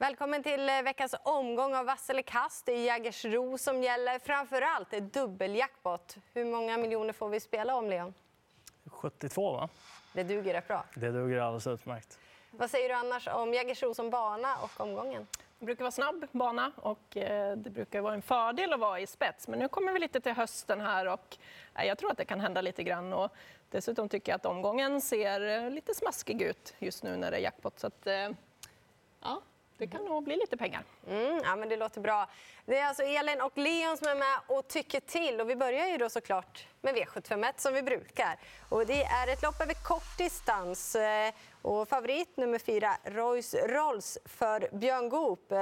Välkommen till eh, veckans omgång av Vass eller kast. Det är Jägersro som gäller. Framför allt är dubbeljackpot. Hur många miljoner får vi spela om, Leon? 72, va? Det duger rätt bra. Det duger alldeles utmärkt. Vad säger du annars om Jägersro som bana och omgången? Det brukar vara snabb bana och eh, det brukar vara en fördel att vara i spets. Men nu kommer vi lite till hösten här och jag tror att det kan hända lite grann. Och dessutom tycker jag att omgången ser eh, lite smaskig ut just nu när det är jackpot. Så att, ja, det kan nog bli lite pengar. Mm, ja, men det låter bra. Det är alltså Elin och Leon som är med och tycker till. Och vi börjar ju då såklart med V751 som vi brukar. Och det är ett lopp över kort distans. Eh, och favorit nummer fyra, Royce Rolls för Björn Goop. Eh,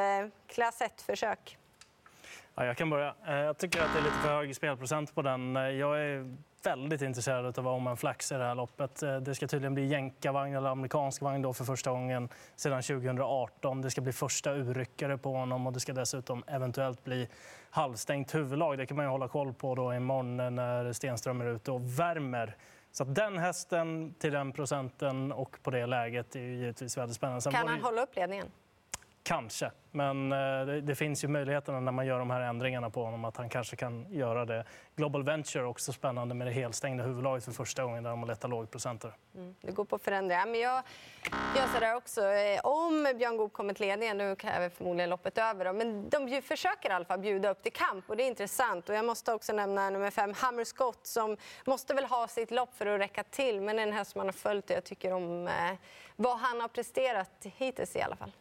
klass 1-försök. Ja, jag kan börja. Eh, jag tycker att det är lite för hög spelprocent på den. Jag är väldigt intresserad av att vara om flax i det här loppet. Eh, det ska tydligen bli jänkarvagn eller amerikansk vagn då för första gången sedan 2018. Det ska bli första urryckare på honom och det ska dessutom eventuellt bli halvstängt huvudlag. Det kan man ju hålla koll på då imorgon när Stenström är ute och värmer. Så den hästen till den procenten och på det läget är givetvis väldigt spännande. Sen kan han hålla upp ledningen? Kanske, men eh, det, det, finns ju möjligheter när man gör de här ändringarna på honom att han kanske kan göra det. Global Venture också spännande med det helstängda huvudlaget för första gången där de har lätta lågprocenter. Mm, det går på förändringar. Men jag gör så där också. Eh, om Björn Goop kommer till ledningen, nu kräver förmodligen loppet över, dem, men de försöker i alla fall bjuda upp till kamp och det är intressant. Och jag måste också nämna nummer fem, Hammer Scott, som måste väl ha sitt lopp för att räcka till. Men en häst man har följt och jag tycker om eh, vad han har presterat hittills i alla fall.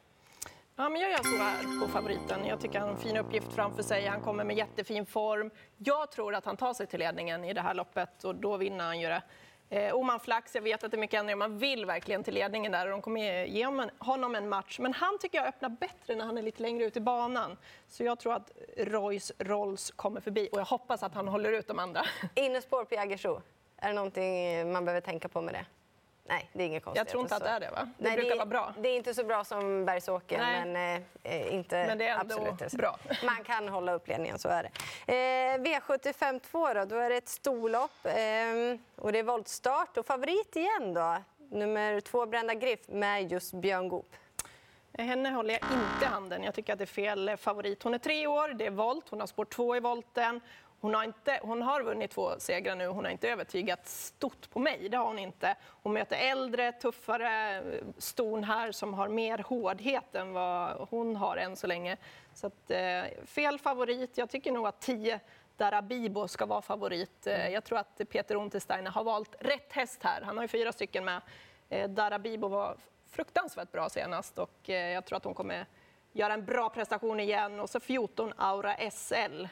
Ja, men jag gör så här på favoriten. Jag tycker han har en fin uppgift framför sig. Han kommer med jättefin form. Jag tror att han tar sig till ledningen i det här loppet och då vinner han ju det. Eh, Oman Flax, jag vet att det är mycket ändringar. Man vill verkligen till ledningen där och de kommer ge honom en match. Men han tycker jag öppnar bättre när han är lite längre ut i banan. Så jag tror att Royce Rolls kommer förbi och jag hoppas att han håller ut de andra. Innespår på Jägersro, är det någonting man behöver tänka på med det? Nej, det är inget konstigt. Jag tror inte att det är det, va? Det Nej, brukar det, vara bra. Det är inte så bra som Bergsåker, men, eh, inte men det är ändå absolut. bra. Man kan hålla upp ledningen, så är det. Eh, V75 2 då, då är det ett storlopp eh, och det är voltstart. Och favorit igen då, nummer två Brända Griff med just Björn Goop. Henne håller jag inte handen. Jag tycker att det är fel favorit. Hon är tre år, det är volt, hon har spår två i volten. Hon har, inte, hon har vunnit två segrar nu, hon har inte övertygat stort på mig. Det har hon inte. Hon möter äldre, tuffare ston här som har mer hårdhet än vad hon har än så länge. Så att, eh, fel favorit. Jag tycker nog att 10 Darabibo ska vara favorit. Eh, jag tror att Peter Untersteiner har valt rätt häst här. Han har ju fyra stycken med. Eh, Darabibo var fruktansvärt bra senast och eh, jag tror att hon kommer göra en bra prestation igen. Och så 14 Aura SL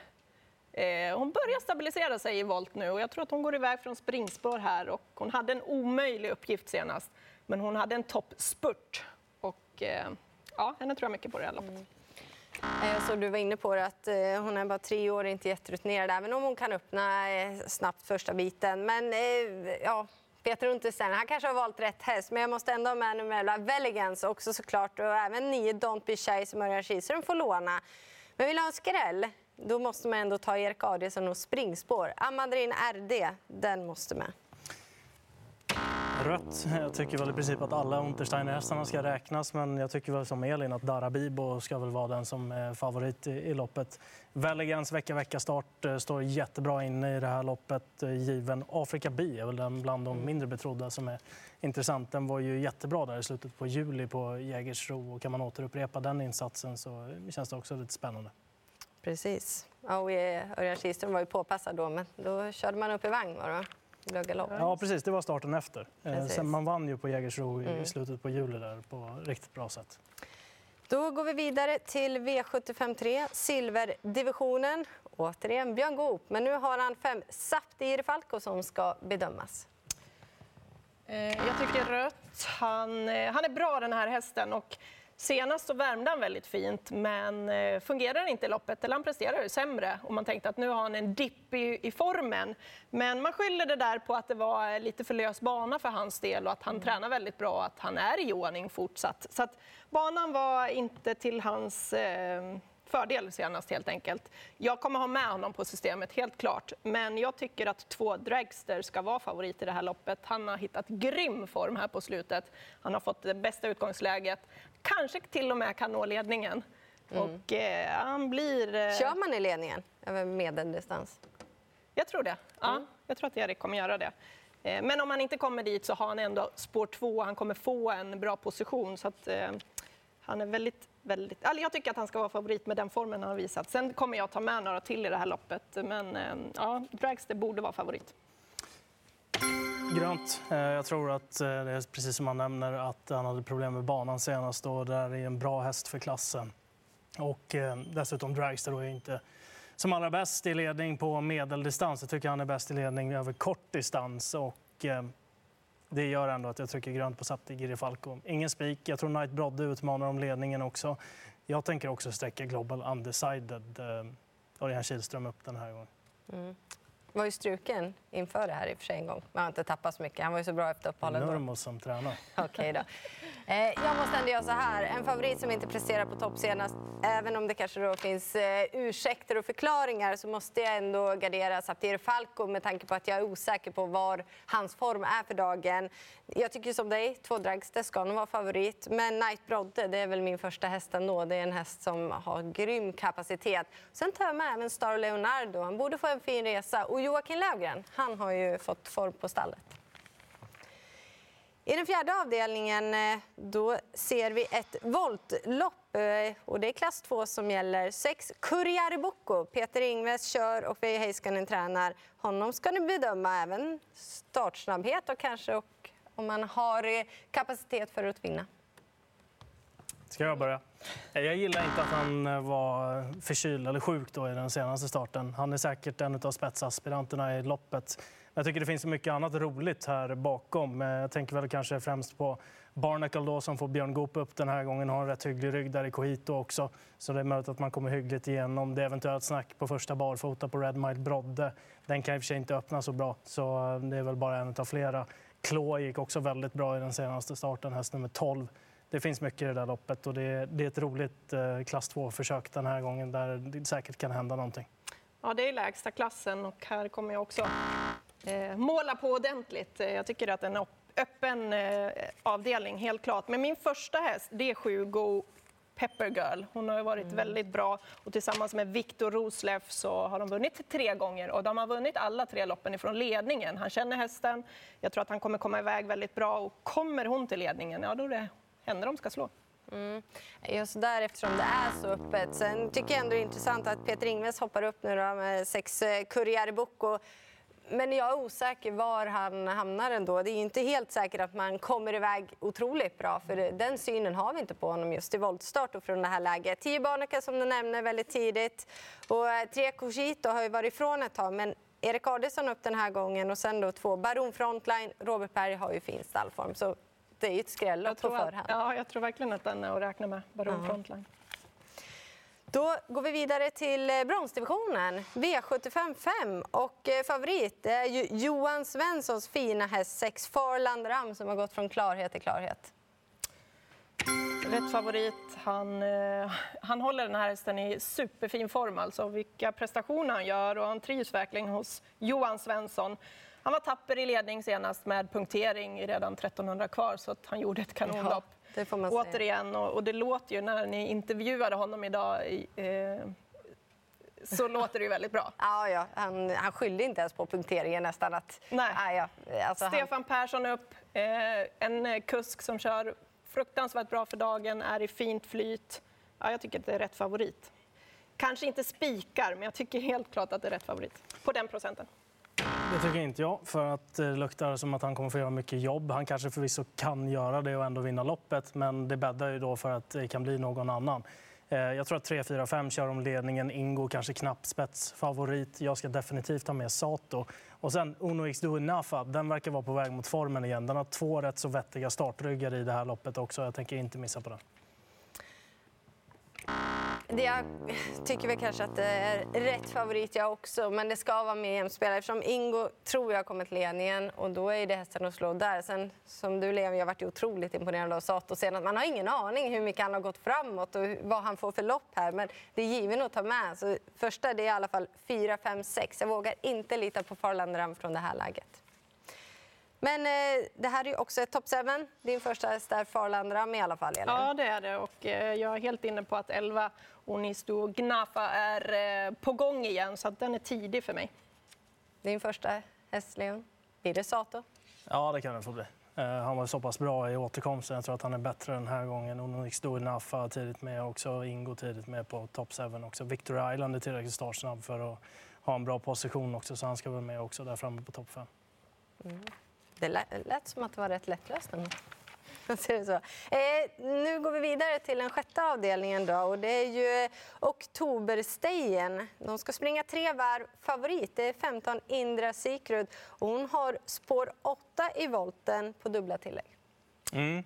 Eh, hon börjar stabilisera sig i volt nu och jag tror att hon går iväg från springspår här och hon hade en omöjlig uppgift senast. Men hon hade en toppspurt och eh, ja, henne tror jag mycket på det här loppet. Mm. Eh, jag såg du var inne på det, att hon är bara tre år, och inte jätterutinerad, även om hon kan öppna snabbt första biten. Men ja, Peter Untersen, han kanske har valt rätt häst, men jag måste ändå ha med nummer Veligans också såklart och även nio Don't Be Shy som Örjan Kihlström får låna. Men vill ha en skräll? Då måste man ändå ta Erik Adielsson och springspår. Amadrin RD, den måste med. Rött. Jag tycker väl i princip att alla Untersteiner-hästarna ska räknas men jag tycker väl som Elin att Darabibo ska väl vara den som är favorit i, loppet. Veligans vecka-vecka-start eh, står jättebra inne i det här loppet. Eh, given Afrika B är väl den bland de mindre betrodda som är intressant. Den var ju jättebra där i slutet på juli på Jägersro och kan man återupprepa den insatsen så känns det också lite spännande. Precis. Ja, och Örjan Kihlström var ju påpassad då, men då körde man upp i vagn. Var Ja, precis. Det var starten efter. Eh, sen man vann ju på Jägersro i mm. slutet på juli där på riktigt bra sätt. Då går vi vidare till V753, silverdivisionen. Återigen Björn Goop, men nu har han fem Saptir Falco som ska bedömas. Eh, jag tycker rött. Han, eh, han är bra den här hästen och Senast så värmde han väldigt fint, men eh, fungerar inte i loppet, eller han presterar sämre. Och man tänkte att nu har han en dipp i, i, formen. Men man skyller det där på att det var lite för lös bana för hans del och att han mm. tränar väldigt bra och att han är i ordning fortsatt. Så att banan var inte till hans... Eh, fördel senast helt enkelt. Jag kommer ha med honom på systemet, helt klart. Men jag tycker att två Dragster ska vara favorit i det här loppet. Han har hittat grym form här på slutet. Han har fått det bästa utgångsläget. Kanske till och med kan nå ledningen. Mm. Och eh, han blir... Eh... Kör man i ledningen över medeldistans? Jag tror det. Ja, mm. Jag tror att Erik kommer göra det. Eh, men om han inte kommer dit så har han ändå spår två. Han kommer få en bra position. Så att, eh, han är väldigt, väldigt... Alltså, jag tycker att han ska vara favorit med den formen han har visat. Sen kommer jag ta med några till i det här loppet. Men ehm, ja, Dragster borde vara favorit. Grönt. Eh, jag tror att eh, det är precis som han nämner att han hade problem med banan senast och där är en bra häst för klassen. Och ehm, dessutom Dragster då är inte som allra bäst i ledning på medeldistans. Jag tycker han är bäst i ledning över kort distans. Och, ehm, det gör ändå att jag trycker grönt på Sapti Girifalco. Ingen spik. Jag tror Knight Brodde utmanar om ledningen också. Jag tänker också sträcka Global Undecided. Eh, Örjan Kihlström upp den här gången. Mm var ju struken inför det här i och för sig en gång. Men har inte tappat så mycket. Han var ju så bra efter uppehållet. Nurmos som tränar. Okej då. Eh, jag måste ändå göra så här. En favorit som inte presterar på topp senast, även om det kanske då finns eh, ursäkter och förklaringar, så måste jag ändå gardera Saptir Falco med tanke på att jag är osäker på var hans form är för dagen. Jag tycker som dig, två Dragster ska nog vara favorit. Men Knight Brodde, det är väl min första häst ändå. Det är en häst som har grym kapacitet. Sen tar jag med även Star Leonardo. Han borde få en fin resa. Och Joakim Lövgren, han har ju fått form på stallet. I den fjärde avdelningen eh, då ser vi ett voltlopp eh, och det är klass 2 som gäller. Sex Kurjariboko. Peter Ingves kör och Veijo Heiskanen tränar. Honom ska ni bedöma även startsnabbhet och kanske och om man har eh, kapacitet för att vinna. Ska jag börja? Jag gillar inte att han var förkyld eller sjuk då i den senaste starten. Han är säkert en av spetsaspiranterna i loppet. Jag tycker det finns mycket annat roligt här bakom. Eh, jag tänker väl kanske främst på Barnacle då, som får Björn Goop upp den här gången. Har en rätt hygglig rygg där i Cohito också. Så det är möjligt att man kommer hyggligt igenom. Det är eventuellt snack på första barfota på Red Mile Brodde. Den kan i och för sig inte öppna så bra, så eh, det är väl bara en av flera. Klå gick också väldigt bra i den senaste starten, häst nummer 12 det finns mycket i det där loppet och det är, det är ett roligt eh, klass 2-försök den här gången där det säkert kan hända någonting. Ja, det är lägsta klassen och här kommer jag också måla på ordentligt. Eh, jag tycker att en öppen eh, avdelning, helt klart. Men min första häst, det är 7 Go Pepper Girl. Hon har varit mm. väldigt bra och tillsammans med Viktor Rosleff så har de vunnit tre gånger och de har vunnit alla tre loppen ifrån ledningen. Han känner hästen. Jag tror att han kommer komma iväg väldigt bra och kommer hon till ledningen, ja då är det henne de ska slå. Mm. Just där eftersom det är så öppet. Sen tycker jag ändå det är intressant att Peter Ingves hoppar upp nu då med sex eh, Bocco. Men jag är osäker var han hamnar ändå. Det är inte helt säkert att man kommer iväg otroligt bra för den synen har vi inte på honom just i voltstart och från det här läget. Tio Barneka som du nämner väldigt tidigt och eh, tre Cogito har ju varit ifrån ett tag men Erik Adelsson upp den här gången och sen då två Baron Frontline. Robert Berg har ju fin stallform så det är ju ett skräll på förhand. Ja, jag tror verkligen att den är att räkna med, Baron ja. Frontline. Då går vi vidare till eh, bronsdivisionen, V75 5. Och eh, favorit är ju Johan Svenssons fina häst 6 Farland Ram som har gått från klarhet till klarhet. Rätt favorit. Han, eh, han håller den här hästen i superfin form. Alltså. Vilka prestationer han gör och han trivs verkligen hos Johan Svensson. Han var tapper i ledning senast med punktering redan 1300 kvar så att han gjorde ett kanonlopp. Det får man Återigen, och, och, det låter ju när ni intervjuade honom idag eh, så låter det ju väldigt bra. Ja, ja. Han, han skyllde inte ens på punkteringen nästan. Att, Nej. Ah, ja. alltså, Stefan han... Persson upp, eh, en kusk som kör fruktansvärt bra för dagen, är i fint flyt. Ja, jag tycker att det är rätt favorit. Kanske inte spikar, men jag tycker helt klart att det är rätt favorit på den procenten. Det tycker inte jag, för att eh, det luktar som att han kommer få göra mycket jobb. Han kanske förvisso kan göra det och ändå vinna loppet, men det bäddar ju då för att det kan bli någon annan. Eh, jag tror att 3, 4, 5 kör om ledningen. Ingo kanske knappt spetsfavorit. Jag ska definitivt ha med Sato. Och sen Uno X Do Nafa den verkar vara på väg mot formen igen. Den har två rätt så vettiga startryggar i det här loppet också. Jag tänker inte missa på den det jag tycker väl kanske att det är rätt favorit jag också, men det ska vara mer jämspelare eftersom Ingo tror jag kommer till ledningen och då är det hästen att slå där. Sen som du Leon, jag varit otroligt imponerad av Sato senast. Man har ingen aning hur mycket han har gått framåt och vad han får för lopp här, men det är givet att ta med. Så första det är i alla fall 4, 5, 6. Jag vågar inte lita på Farlander från det här läget. Men eh, det här är ju också ett top 7. Din första häst är Farlandram i alla fall, Elin. Ja, det är det. Och eh, jag är helt inne på att 11 Onisto Gnafa är eh, på gång igen, så att den är tidig för mig. Din första häst, Leon? Blir det Sato? Ja, det kan det få bli. Eh, han var så pass bra i återkomsten. Jag tror att han är bättre den här gången. Onyx Nafa tidigt med också. Ingo tidigt med på top 7 också. Victor Island är tillräckligt startsnabb för att ha en bra position också, så han ska vara med också där framme på topp 5. Mm. Det lät som att det var rätt lättlöst. så. Eh, nu går vi vidare till den sjätte avdelningen. Då, och det är ju eh, Oktoberstejen. De ska springa tre varv. Favorit det är 15 Indra Sikrud. Hon har spår 8 i volten på dubbla tillägg. Mm.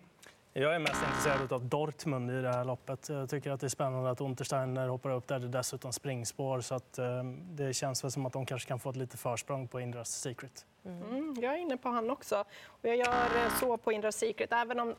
Jag är mest intresserad av Dortmund i det här loppet. Jag tycker att det är spännande att Untersteiner hoppar upp där. Det är dessutom springspår så att, eh, det känns väl som att de kanske kan få ett lite försprång på Indras Secret. Mm, jag är inne på han också. Och jag gör eh, så på Indras Secret, även om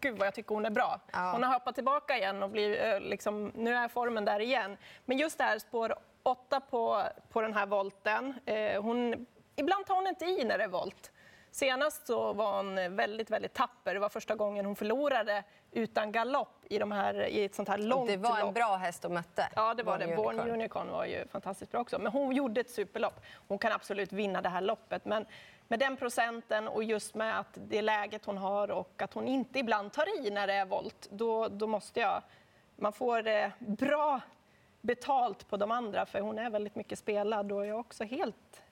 Gud vad jag tycker hon är bra. Ja. Hon har hoppat tillbaka igen och blir, eh, liksom, nu är formen där igen. Men just det här spår 8 på, på den här volten. Eh, hon, ibland tar hon inte i när det är volt. Senast så var hon väldigt, väldigt tapper. Det var första gången hon förlorade utan galopp i, de här, i ett sånt här långt Det var en lopp. bra häst att mötte. Ja, det var Born det. Born Unicorn var ju fantastiskt bra också. Men hon gjorde ett superlopp. Hon kan absolut vinna det här loppet. Men med den procenten och just med att det läget hon har och att hon inte ibland tar i när det är volt, då, då måste jag... Man får eh, bra betalt på de andra, för hon är väldigt mycket spelad och jag är också helt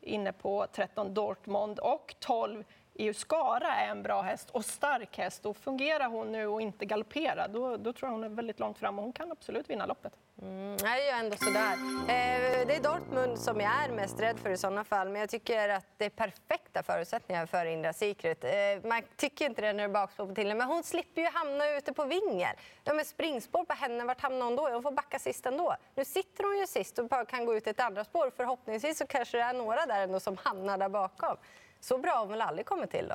inne på 13 Dortmund och 12 Euskara är en bra häst och stark häst. Och fungerar hon nu och inte galopperar, då, då tror jag hon är väldigt långt fram och hon kan absolut vinna loppet. Mm, jag är ju ändå sådär. Eh, det är Dortmund som jag är mest rädd för i sådana fall, men jag tycker att det är perfekta förutsättningar för Indra Secret. Eh, man tycker inte det när det är bakspår på till men hon slipper ju hamna ute på vingen. De är springspår på henne, vart hamnar hon då? Hon får backa sist ändå. Nu sitter hon ju sist och kan gå ut ett andra spår. Förhoppningsvis så kanske det är några där ändå som hamnar där bakom. Så bra har väl aldrig kommit till då?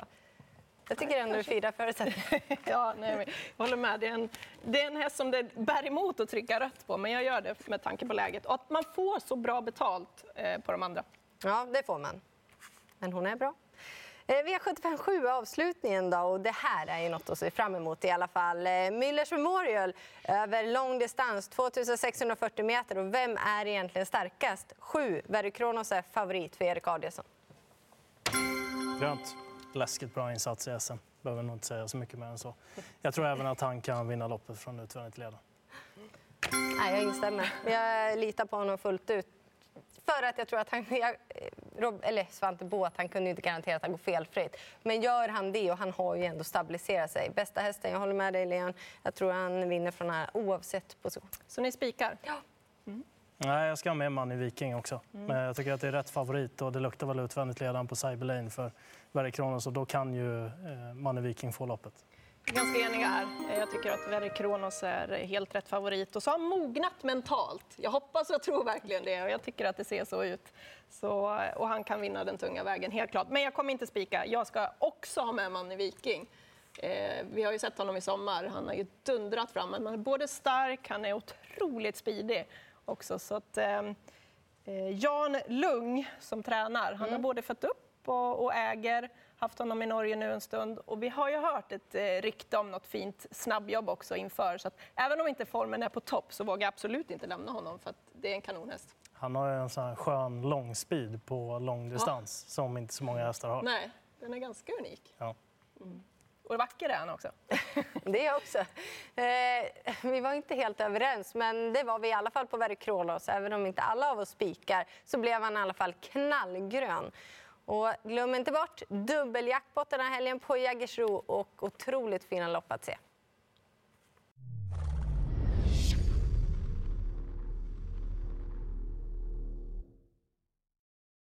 Jag tycker ändå det är fina förutsättningar. ja, nej, jag håller med. Det är, en, det är en häst som det bär emot att trycka rött på, men jag gör det med tanke på läget. Och att man får så bra betalt eh, på de andra. Ja, det får man. Men hon är bra. Eh, V75 avslutningen då och det här är ju något att se fram emot i alla fall. Eh, Müllers Memorial över lång distans, 2640 meter och vem är egentligen starkast? Sju, Verry Kronos är favorit för Erik Adielsson. Grönt. Läskigt bra insats i SM. Behöver nog inte säga så mycket mer än så. Jag tror även att han kan vinna loppet från utvändigt leda. Nej, jag instämmer. Jag litar på honom fullt ut. För att jag tror att han... Jag, Rob, eller Svante Båt, han kunde inte garantera att han går felfritt. Men gör han det, och han har ju ändå stabiliserat sig. Bästa hästen, jag håller med dig Leon. Jag tror han vinner från här oavsett position. Så ni spikar? Ja. Mm. Nej, jag ska ha med man i Viking också. Mm. Men jag tycker att det är rätt favorit och det luktar väl utvändigt ledaren på Cyber Lane för Verre Kronos och då kan ju eh, man i Viking få loppet. Ganska eniga här. Jag tycker att Verre Kronos är helt rätt favorit och så har mognat mentalt. Jag hoppas och tror verkligen det och jag tycker att det ser så ut. Så, och han kan vinna den tunga vägen, helt klart. Men jag kommer inte spika. Jag ska också ha med man i Viking. Eh, vi har ju sett honom i sommar. Han har ju dundrat fram. Han är både stark, han är otroligt speedig också. Så att, eh, eh, Jan Lung som tränar, han mm. har både fött upp och, och, äger, haft honom i Norge nu en stund och vi har ju hört ett eh, rykte om något fint snabbjobb också inför. Så att, även om inte formen är på topp så vågar jag absolut inte lämna honom för det är en kanonhäst. Han har en sån här skön lång speed på långdistans ja. som inte så många hästar har. Nej, den är ganska unik. Ja. Mm. Och vacker är han också. det är jag också. Eh, vi var inte helt överens, men det var vi i alla fall på Verikrolos. Även om inte alla av oss spikar så blev han i alla fall knallgrön. Och glöm inte bort dubbeljackpot den här helgen på Jägersro och otroligt fina lopp att se.